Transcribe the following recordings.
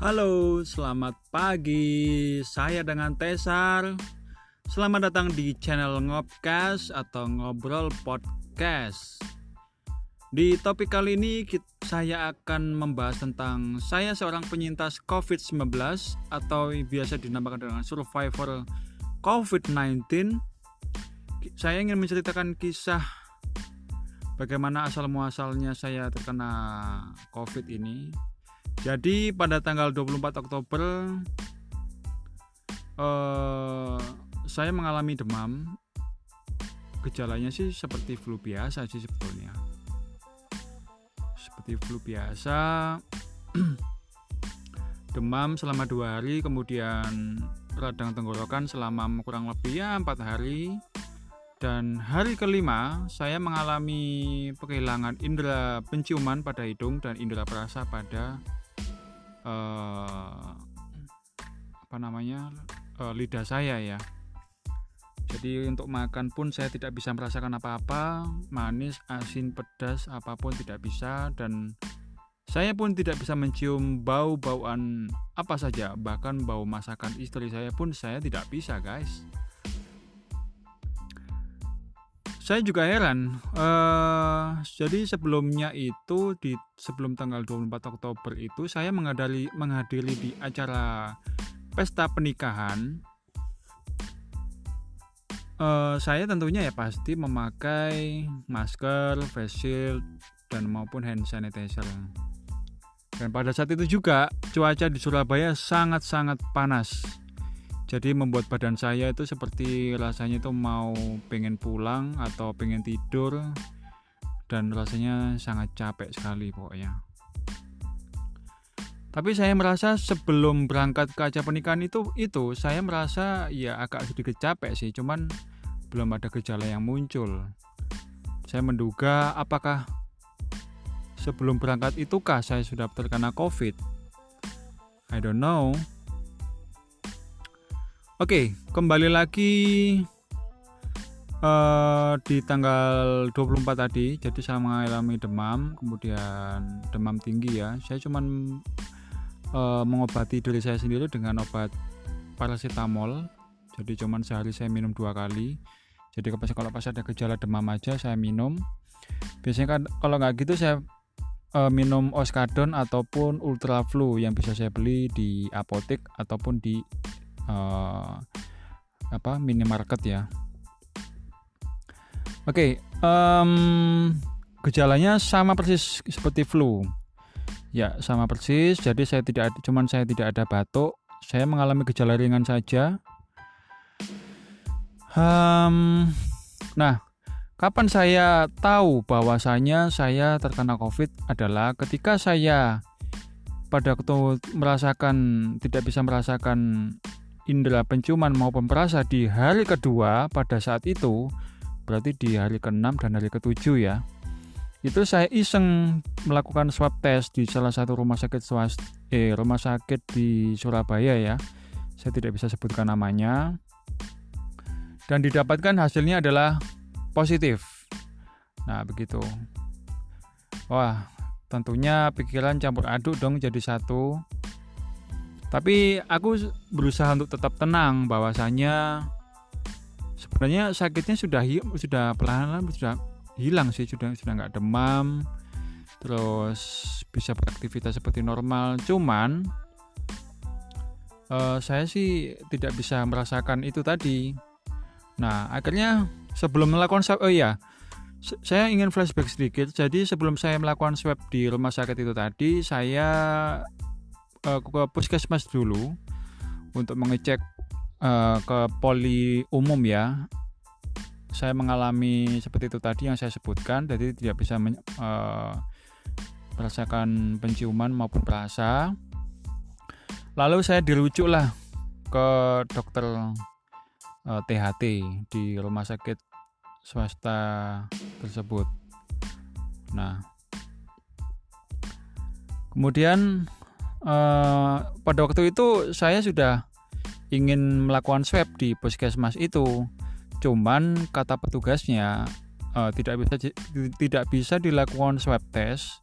Halo, selamat pagi. Saya dengan Tesar. Selamat datang di channel Ngopcast atau Ngobrol Podcast. Di topik kali ini saya akan membahas tentang saya seorang penyintas COVID-19 atau biasa dinamakan dengan survivor COVID-19. Saya ingin menceritakan kisah bagaimana asal muasalnya saya terkena COVID ini. Jadi pada tanggal 24 Oktober eh, saya mengalami demam. Gejalanya sih seperti flu biasa sih sebetulnya. Seperti flu biasa. Demam selama dua hari kemudian radang tenggorokan selama kurang lebih ya empat hari. Dan hari kelima saya mengalami kehilangan indera penciuman pada hidung dan indera perasa pada uh, apa namanya uh, lidah saya ya. Jadi untuk makan pun saya tidak bisa merasakan apa-apa manis asin pedas apa pun tidak bisa dan saya pun tidak bisa mencium bau-bauan apa saja. Bahkan bau masakan istri saya pun saya tidak bisa guys saya juga heran uh, jadi sebelumnya itu di sebelum tanggal 24 Oktober itu saya menghadiri menghadiri di acara pesta pernikahan Uh, saya tentunya ya pasti memakai masker, face shield, dan maupun hand sanitizer. Dan pada saat itu juga cuaca di Surabaya sangat-sangat panas. Jadi membuat badan saya itu seperti rasanya itu mau pengen pulang atau pengen tidur dan rasanya sangat capek sekali pokoknya. Tapi saya merasa sebelum berangkat ke acara pernikahan itu itu saya merasa ya agak sedikit capek sih, cuman belum ada gejala yang muncul. Saya menduga apakah sebelum berangkat itukah saya sudah terkena COVID? I don't know. Oke, kembali lagi uh, di tanggal 24 tadi. Jadi saya mengalami demam, kemudian demam tinggi ya. Saya cuman uh, mengobati diri saya sendiri dengan obat paracetamol. Jadi cuman sehari saya minum dua kali jadi kalau pas ada gejala demam aja saya minum biasanya kan kalau nggak gitu saya uh, minum oskadon ataupun ultra flu yang bisa saya beli di apotek ataupun di uh, apa minimarket ya. Oke okay, um, gejalanya sama persis seperti flu. Ya sama persis. Jadi saya tidak cuman saya tidak ada batuk. Saya mengalami gejala ringan saja. Um, nah, kapan saya tahu bahwasanya saya terkena COVID adalah ketika saya pada waktu merasakan tidak bisa merasakan indera penciuman maupun perasa di hari kedua pada saat itu berarti di hari ke-6 dan hari ke-7 ya itu saya iseng melakukan swab test di salah satu rumah sakit swasta eh rumah sakit di Surabaya ya saya tidak bisa sebutkan namanya dan didapatkan hasilnya adalah positif. Nah, begitu. Wah, tentunya pikiran campur aduk dong jadi satu. Tapi aku berusaha untuk tetap tenang bahwasanya sebenarnya sakitnya sudah sudah pelan-pelan sudah hilang sih sudah sudah nggak demam terus bisa beraktivitas seperti normal cuman uh, saya sih tidak bisa merasakan itu tadi Nah, akhirnya sebelum melakukan swab, oh iya, saya ingin flashback sedikit. Jadi sebelum saya melakukan swab di rumah sakit itu tadi, saya uh, ke puskesmas dulu untuk mengecek uh, ke poli umum ya. Saya mengalami seperti itu tadi yang saya sebutkan, jadi tidak bisa men, uh, merasakan penciuman maupun perasa. Lalu saya dirujuklah ke dokter uh, eh, THT di rumah sakit swasta tersebut. Nah, kemudian uh, pada waktu itu saya sudah ingin melakukan swab di puskesmas itu, cuman kata petugasnya uh, tidak bisa tidak bisa dilakukan swab test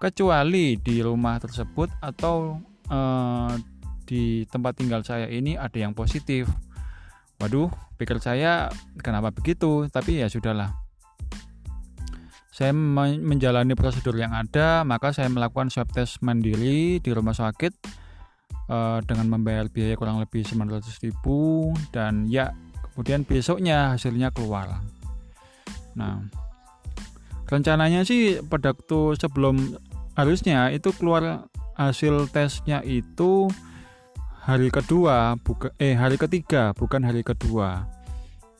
kecuali di rumah tersebut atau uh, di tempat tinggal saya ini ada yang positif. Waduh pikir saya kenapa begitu? Tapi ya sudahlah saya menjalani prosedur yang ada maka saya melakukan swab test mandiri di rumah sakit uh, dengan membayar biaya kurang lebih 900 ribu dan ya kemudian besoknya hasilnya keluar. Nah rencananya sih pada waktu sebelum harusnya itu keluar hasil tesnya itu hari kedua buka eh hari ketiga bukan hari kedua.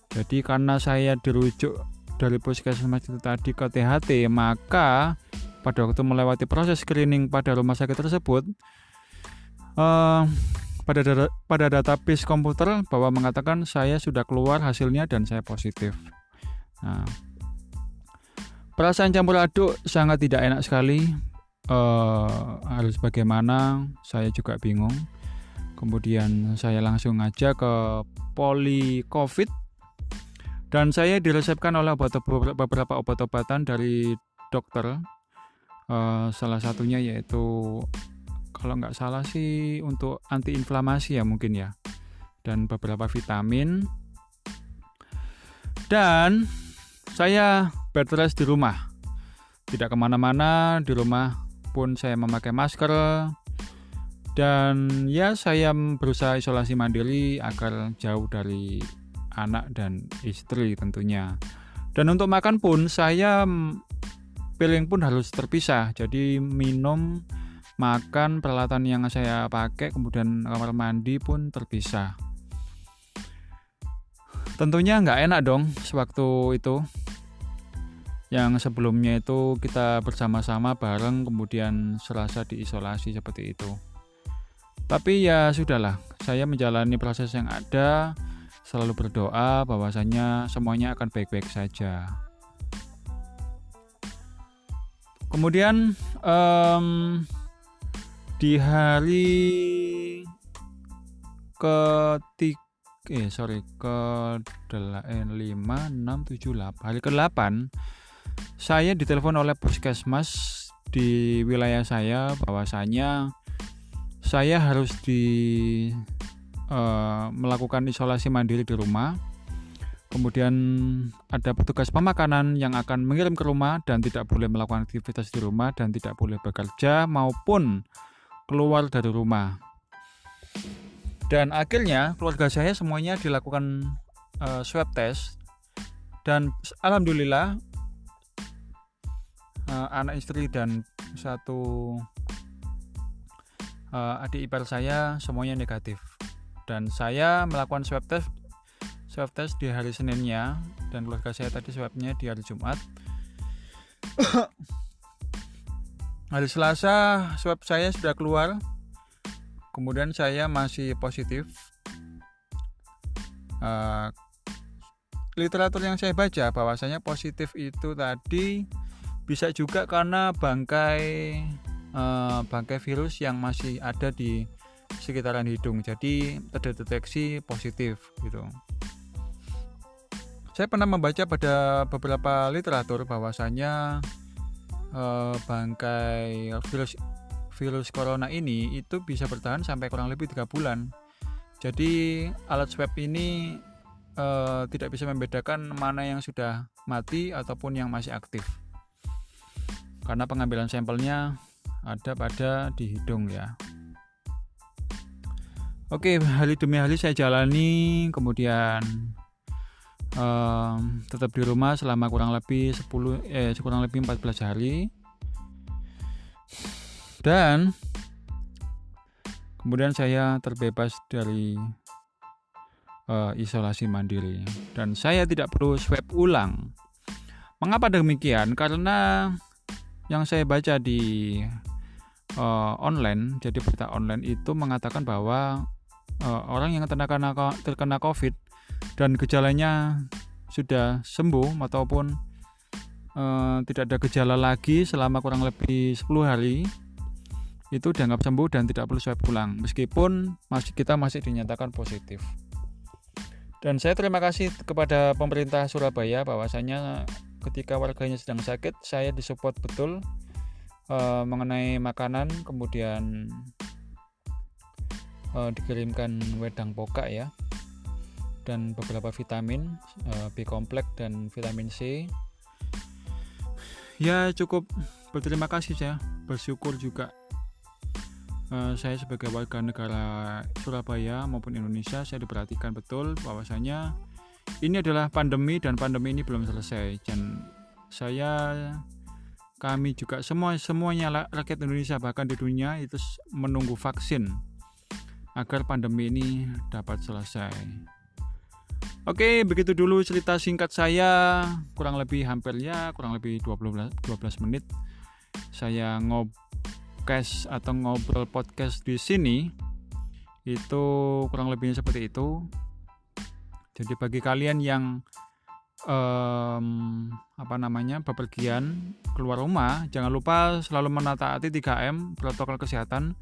Jadi karena saya dirujuk dari puskesmas itu tadi ke THT maka pada waktu melewati proses screening pada rumah sakit tersebut uh, pada data, pada database komputer bahwa mengatakan saya sudah keluar hasilnya dan saya positif. Nah perasaan campur aduk sangat tidak enak sekali. Uh, harus bagaimana? Saya juga bingung. Kemudian saya langsung aja ke poli covid dan saya diresepkan oleh obat beberapa obat-obatan dari dokter. Uh, salah satunya yaitu kalau nggak salah sih untuk antiinflamasi ya mungkin ya. Dan beberapa vitamin. Dan saya bed rest di rumah. Tidak ke mana-mana di rumah pun saya memakai masker. Dan ya saya berusaha isolasi mandiri agar jauh dari anak dan istri tentunya. Dan untuk makan pun saya piring pun harus terpisah. Jadi minum makan peralatan yang saya pakai kemudian kamar mandi pun terpisah. Tentunya nggak enak dong sewaktu itu. Yang sebelumnya itu kita bersama-sama bareng kemudian serasa diisolasi seperti itu. Tapi ya sudahlah, saya menjalani proses yang ada, selalu berdoa bahwasanya semuanya akan baik-baik saja. Kemudian um, di hari ketiga eh sorry ke eh, 5 6 7 8 hari ke-8 saya ditelepon oleh puskesmas di wilayah saya bahwasanya saya harus di uh, melakukan isolasi mandiri di rumah. Kemudian ada petugas pemakanan yang akan mengirim ke rumah dan tidak boleh melakukan aktivitas di rumah dan tidak boleh bekerja maupun keluar dari rumah. Dan akhirnya keluarga saya semuanya dilakukan uh, swab test dan alhamdulillah uh, anak istri dan satu uh, adik ipar saya semuanya negatif dan saya melakukan swab test swab test di hari Seninnya. Dan keluarga saya tadi swabnya di hari Jumat. Hari Selasa swab saya sudah keluar. Kemudian saya masih positif. Uh, literatur yang saya baca bahwasanya positif itu tadi bisa juga karena bangkai uh, bangkai virus yang masih ada di sekitaran hidung. Jadi terdeteksi positif gitu. Saya pernah membaca pada beberapa literatur bahwasanya uh, bangkai virus virus corona ini itu bisa bertahan sampai kurang lebih tiga bulan. Jadi alat swab ini uh, tidak bisa membedakan mana yang sudah mati ataupun yang masih aktif. Karena pengambilan sampelnya ada pada di hidung ya Oke, hari demi hari saya jalani, kemudian um, tetap di rumah selama kurang lebih 10 eh kurang lebih 14 hari. Dan kemudian saya terbebas dari uh, isolasi mandiri dan saya tidak perlu swab ulang. Mengapa demikian? Karena yang saya baca di uh, online, jadi berita online itu mengatakan bahwa uh, orang yang terkena terkena COVID dan gejalanya sudah sembuh ataupun uh, tidak ada gejala lagi selama kurang lebih 10 hari itu dianggap sembuh dan tidak perlu swab ulang meskipun masih kita masih dinyatakan positif. Dan saya terima kasih kepada pemerintah Surabaya bahwasanya ketika warganya sedang sakit saya disupport betul uh, mengenai makanan kemudian uh, dikirimkan wedang pokak ya. Dan beberapa vitamin uh, B kompleks dan vitamin C. Ya cukup berterima kasih saya. Bersyukur juga uh, saya sebagai warga negara Surabaya maupun Indonesia saya diperhatikan betul bahwasanya ini adalah pandemi dan pandemi ini belum selesai. Dan saya kami juga semua semuanya rakyat Indonesia bahkan di dunia itu menunggu vaksin agar pandemi ini dapat selesai. Oke, begitu dulu cerita singkat saya, kurang lebih hampir ya, kurang lebih 12 12 menit. Saya ngobcast atau ngobrol podcast di sini itu kurang lebihnya seperti itu. Jadi bagi kalian yang um, apa namanya bepergian keluar rumah, jangan lupa selalu menataati 3M protokol kesehatan,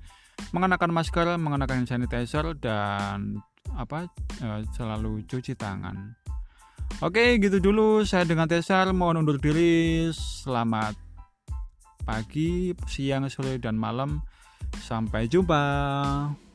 mengenakan masker, mengenakan sanitizer dan apa uh, selalu cuci tangan. Oke, gitu dulu saya dengan Tesar mohon undur diri. Selamat pagi, siang, sore dan malam. Sampai jumpa.